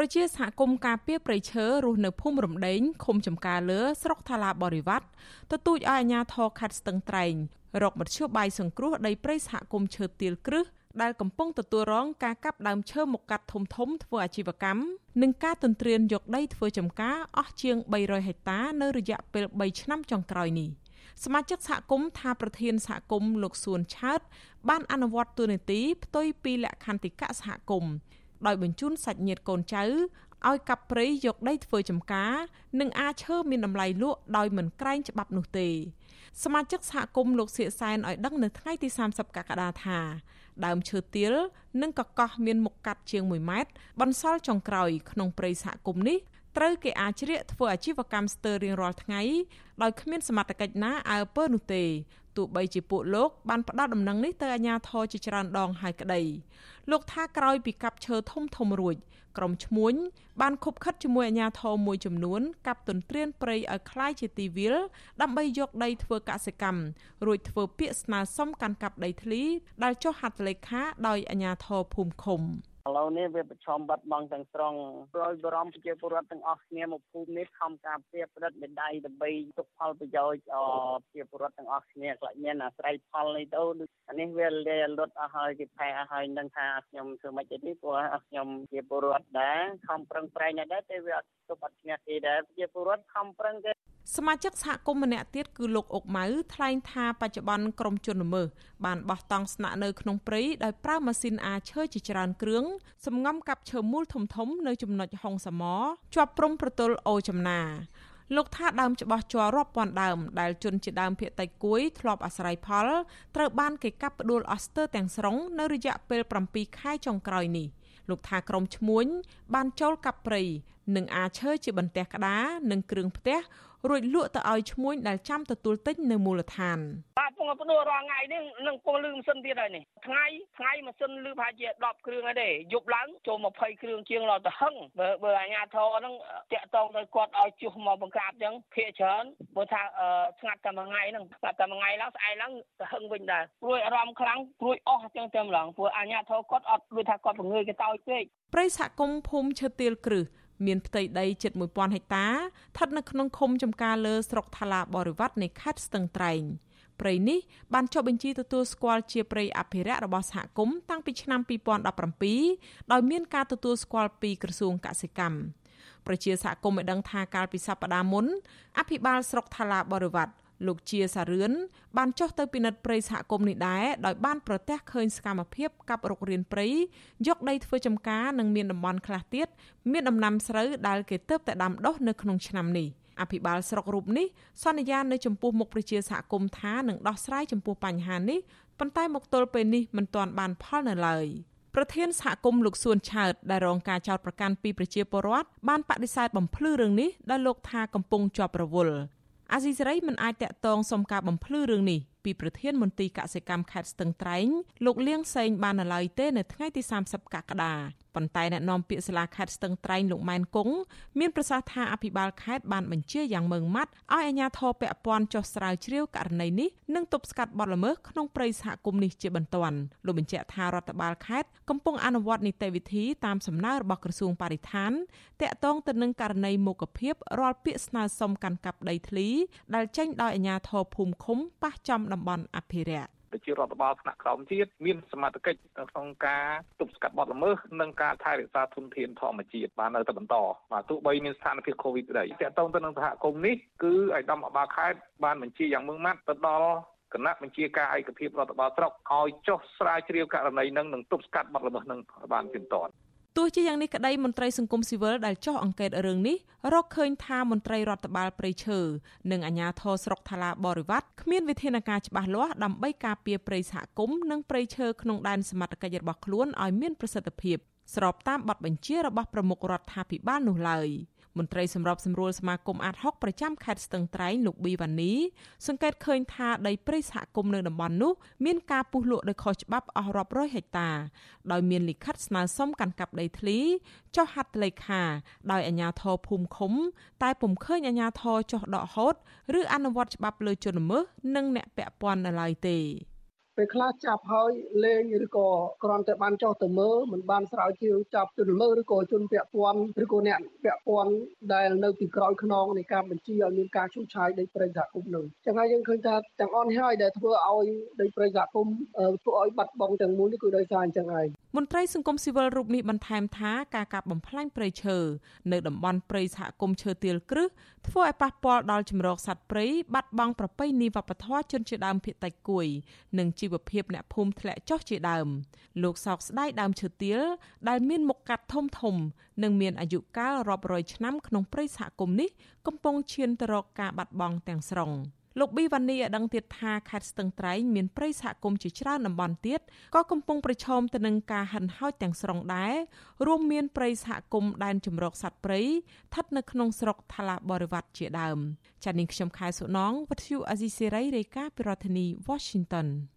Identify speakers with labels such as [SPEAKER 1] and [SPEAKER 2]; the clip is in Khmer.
[SPEAKER 1] ប្រជាសហគមន៍ការពារព្រៃឈើរស់នៅភូមិរំដេងឃុំចំការលើស្រុកថាឡាបរិវត្តទទូចឲ្យអាជ្ញាធរខេត្តស្ទឹងត្រែងរកមធ្យោបាយសង្គ្រោះដីព្រៃសហគមន៍ឈើទាលគ្រឹះដែលកំពុងទទួលរងការកាប់ដើមឈើមកកាត់ធំធំធ្វើអាជីវកម្មនិងការទន្ទ្រានយកដីធ្វើចំការអស់ជាង300ហិកតានៅរយៈពេល3ឆ្នាំចុងក្រោយនេះសមាជិកសហគមន៍ថាប្រធានសហគមន៍លោកសួនឆើតបានអនុវត្តទូនីតិផ្ទុយពីលក្ខន្តិកៈសហគមន៍ ដោយបញ្ជូនសាច់ញាតិកូនចៅឲ្យកាប់ព្រៃយកដីធ្វើចំការ និងអាចឈើមានតម្លៃលក់ដោយមិនក្រែងច្បាប់នោះទេ សមាជិកសហគមន៍លោកសៀកសែនឲ្យដឹងនៅថ្ងៃទី30កក្កដាថាដើមឈើទាលនិងកកោះមានមុខកាត់ជាង1ម៉ែត្របន្សល់ចុងក្រោយក្នុងព្រៃសហគមន៍នេះត្រូវគេអាចជ្រៀកធ្វើអាជីវកម្មស្ទើររៀងរាល់ថ្ងៃដោយគ្មានសមត្ថកិច្ចណាអើពើនោះទេ ទោះបីជាពួកលោកបានផ្ដល់ដំណឹងនេះទៅអាជ្ញាធរជាច្រើនដងហើយក្តីលោកថាក្រោយពីកាប់ឈើធំធំរួចក្រុមឈ្មួញបានខົບខិតជាមួយអាជ្ញាធរមួយចំនួនកាប់ទន្ទ្រានព្រៃឲ្យคล้ายជាទីវាលដើម្បីយកដីធ្វើកសិកម្មរួចធ្វើពាក្យស្នើសុំកាន់កាប់ដីធ្លីដែលចុះហត្ថលេខាដោយអាជ្ញាធរភូមិឃុំ
[SPEAKER 2] ឥឡូវនេះវាប្រឈមបាត់បង់ទាំងស្រុងព្រោះបរំប្រជាពលរដ្ឋទាំងអស់គ្នាមកភូមិនេះខំការពារប្រឌិតមេដៃដើម្បីទុកផលប្រយោជន៍ប្រជាពលរដ្ឋទាំងអស់គ្នាខ្លាចមានអាស្រ័យផលនេះទៅអានេះវាលាលុតអស់ហើយគេផែអស់ហើយនឹងថាខ្ញុំធ្វើម៉េចទេព្រោះខ្ញុំជាពលរដ្ឋដែរខំប្រឹងប្រែងដែរតែវាអត់ទុកអត់ឈ្នះទេដែរជាពលរដ្ឋខំប្រឹងគេ
[SPEAKER 1] សមាជិកសហគមន៍ម្នាក់ទៀតគឺលោកអុកម៉ៅថ្លែងថាបច្ចុប្បន្នក្រមជនល្មើសបានបោះតង់ស្នាក់នៅក្នុងព្រៃដោយប្រើម៉ាស៊ីនអាឈើជាច្រើនគ្រឿងសម្ងំកាប់ឈើមូលធំធំនៅចំណុចហុងសមជាប់ព្រំប្រទល់អូចំណាលោកថាដើមច្បាស់ជ័ររាប់ពាន់ដើមដែលជន់ជាដើមភៀកតៃគួយធ្លាប់អាស្រ័យផលត្រូវបានគេកាប់ផ្ដួលអស់ស្ទើរទាំងស្រុងនៅរយៈពេល7ខែចុងក្រោយនេះលោកថាក្រុមឈ្មួញបានចូលកាប់ព្រៃ និងអាឈើជាបន្ទះក្តារនិងគ្រឿងផ្ទះរួចលក់ទៅឲ្យឈ្មួញដែលចាំទទួលទិញនៅមូលដ្ឋាន
[SPEAKER 2] បាទពងផ្ដួលរាល់ថ្ងៃនេះនឹងពងលឺម៉ាស៊ីនទៀតហើយនេះថ្ងៃថ្ងៃម៉ាស៊ីនលឺប្រហែលជា10គ្រឿងហើយទេយប់ឡើងចូល20គ្រឿងជាងដល់ទៅហឹងបើបើអាញាធរហ្នឹងតាក់តងទៅគាត់ឲ្យជួសមកបង្ក្រាបចឹងភាកច្រើនព្រោះថាស្ងាត់តែមួយថ្ងៃហ្នឹងស្ងាត់តែមួយថ្ងៃឡើងស្អែកឡើងទៅហឹងវិញដែរព្រួយអារម្មណ៍ខ្លាំងព្រួយអស់ចឹងទៅម្លងព្រោះអាញាធរគាត់អត់ដូចថាគាត់បង្ងើយកតោចពេក
[SPEAKER 1] ព្រៃសហគមន៍ភូមិឈើទាលគ្រឹះ មានផ្ទៃដីជិត1000ហិកតាស្ថិតនៅក្នុងឃុំចំការលើស្រុកថាឡាបរិវត្តនៃខេត្តស្ទឹងត្រែងព្រៃនេះបានចុះបញ្ជីទទួលស្គាល់ជាព្រៃអភិរក្សរបស់សហគមន៍តាំងពីឆ្នាំ2017ដោយមានការទទួលស្គាល់ពីក្រសួងកសិកម្មប្រជាសហគមន៍បានដឹងថាកាលពីសប្តាហ៍មុនអភិបាលស្រុកថាឡាបរិវត្ត លោកជាសារឿនបានចុះទៅពិនិត្យព្រៃសហគមន៍នេះដែរដោយបានប្រទះឃើញសកម្មភាពកាប់រុករានព្រៃយកដីធ្វើចំការនិងមានតំបន់ខ្លះទៀតមានដំណាំស្រូវដែលគេទើបតែដាំដុះនៅក្នុងឆ្នាំនេះអភិបាលស្រុករូបនេះសន្យានៅចំពោះមុខប្រជាសហគមន៍ថានឹងដោះស្រាយចំពោះបញ្ហានេះប៉ុន្តែមកទល់ពេលនេះមិនទាន់បានផលនៅឡើយប្រធានសហគមន៍លោកសួនឆើតដែលរងការចោទប្រកាន់ពីប្រជាពលរដ្ឋបានបដិសេធបំភ្លឺរឿងនេះដោយលោកថាកំពុងជាប់រវល់ អាស៊ីសេរីមិនអាចតាក់ទងសុំការបំភ្លឺរឿងនេះ ពីប្រធានមន្ទីរកសិកម្មខេត្តស្ទឹងត្រែងលោកលៀងសេងបាននៅឡើយទេនៅថ្ងៃទី30កក្កដាប៉ុន្តែអ្នកនាំពាក្យសាលាខេត្តស្ទឹងត្រែងលោកម៉ែនគង់មានប្រសាសន៍ថាអភិបាលខេត្តបានបញ្ជាយ៉ាងម៉ឺងម៉ាត់ឲ្យអាជ្ញាធរពាក់ព័ន្ធចុះស្រាវជ្រាវករណីនេះនិងទប់ស្កាត់បទល្មើសក្នុងព្រៃសហគមន៍នេះជាបន្ទាន់លោកបញ្ជាក់ថារដ្ឋបាលខេត្តកំពុងអនុវត្តនីតិវិធីតាមសំណើរបស់ក្រសួងបរិស្ថានតាក់ទងទៅនឹងករណីមុខភាពរាល់ពាក្យស្នើសុំកាន់កាប់ដីធ្លីដែលចេញដោយអាជ្ញាធរភូមិឃុំប៉ះចំតំបន់អភិរក្ស
[SPEAKER 3] ប្រជារដ្ឋបាលថ្នាក់ក្រោមជាតិមានសមត្ថកិច្ចក្នុងការទប់ស្កាត់បទល្មើសនិងការថែរក្សាធនធានធម្មជាតិបាននៅតែបន្តបាទទោះបីមានស្ថានភាព COVID ក្តីតកតងទៅនឹងសហគមន៍នេះគឺឯកឧត្តមអបាលខេត្តបានបញ្ជាយ៉ាងម៉ឺងម៉ាត់ទៅដល់គណៈបញ្ជាការឯកភាពរដ្ឋបាលស្រុកឲ្យចុះស្រាវជ្រាវករណីនឹងនិងទប់ស្កាត់បទល្មើសនឹងបានទៀងទាត់
[SPEAKER 1] ទោះជាយ៉ាងនេះក្តីមន្ត្រីសង្គមស៊ីវិលដែលចោះអង្កេតរឿងនេះរកឃើញថាមន្ត្រីរដ្ឋបាលព្រៃឈើនិងអាជ្ញាធរស្រុកថាឡាបរិវត្តគ្មានវិធានការច្បាស់លាស់ដើម្បីការពារព្រៃសហគមន៍និងព្រៃឈើក្នុងដែនសមត្ថកិច្ចរបស់ខ្លួនឲ្យមានប្រសិទ្ធភាពស្របតាមបទបញ្ជារបស់ប្រមុខរដ្ឋាភិបាលនោះឡើយ។ មន្ត្រីសម្របសម្រួលសមាគមអាត60ប្រចាំខេត្តស្ទឹងត្រែងលោកប៊ីវ៉ានីសង្កេតឃើញថាដីព្រៃសហគមន៍នៅតំបន់នោះមានការពុះលក់ដោយខុសច្បាប់អស់រាប់រយហិកតាដោយមានលិខិតស្នើសុំកាន់កាប់ដីធ្លីចុះហត្ថលេខាដោយអាជ្ញាធរភូមិឃុំ តែពុំឃើញអាជ្ញាធរចុះដកហូត ឬអនុវត្តច្បាប់លើជនល្មើសនិងអ្នកពាក់ព័ន្ធនៅឡើយទេ
[SPEAKER 4] ពេលខ្លះចាប់ហើយលេងឬក៏គ្រាន់តែបានចោះទៅមើលមិនបានស្រាវជ្រាវចាប់ជនល្មើសឬក៏ជនពាក់ព័ន្ធឬក៏អ្នកពាក់ព័ន្ធដែលនៅពីក្រោយខ្នងនៃការបញ្ជាឲ្យមានការឈូសឆាយដីព្រៃសហគមន៍នឹងចឹងហើយយើងឃើញថាទាំងអស់នេះហើយដែលធ្វើឲ្យដីព្រៃសហគមន៍ធ្វើឲ្យបាត់បង់ទាំងមូលនេះគឺដោយសារអញ្ចឹងហើយ
[SPEAKER 1] មន្ត្រីសង្គមស៊ីវិលរូបនេះបន្ថែមថាការកាប់បំផ្លាញព្រៃឈើនៅតំបន់ព្រៃសហគមន៍ឈើទាលគ្រឹះធ្វើឲ្យប៉ះពាល់ដល់ចម្រោកសត្វព្រៃបាត់បង់ប្រពៃណីវប្បធម៌ជនជាដើមភាគតិចគួយនិងជីវភាពអ្នកភូមិធ្លាក់ចុះជាដើមលោកសោកស្ដាយដើមឈើទាលដែលមានមុខកាត់ធំធំ និងមានអាយុកាលរាប់រយឆ្នាំក្នុងព្រៃសហគមន៍នេះកំពុងឈានទៅរកការបាត់បង់ទាំងស្រុង។លោកប៊ីវ៉ានីឲ្យដឹងទៀតថាខេត្តស្ទឹងត្រែងមានព្រៃសហគមន៍ជាច្រើនតំបន់ទៀតក៏កំពុងប្រឈមទៅនឹងការហិនហោចទាំងស្រុងដែររួមមានព្រៃសហគមន៍ដែនជម្រកសត្វព្រៃស្ថិតនៅក្នុងស្រុកថាឡាបរិវត្តជាដើមចា៎នាងខ្ញុំខែសុណងវັດឈូអាស៊ីសេរីរាយការណ៍ពីរដ្ឋធានី Washington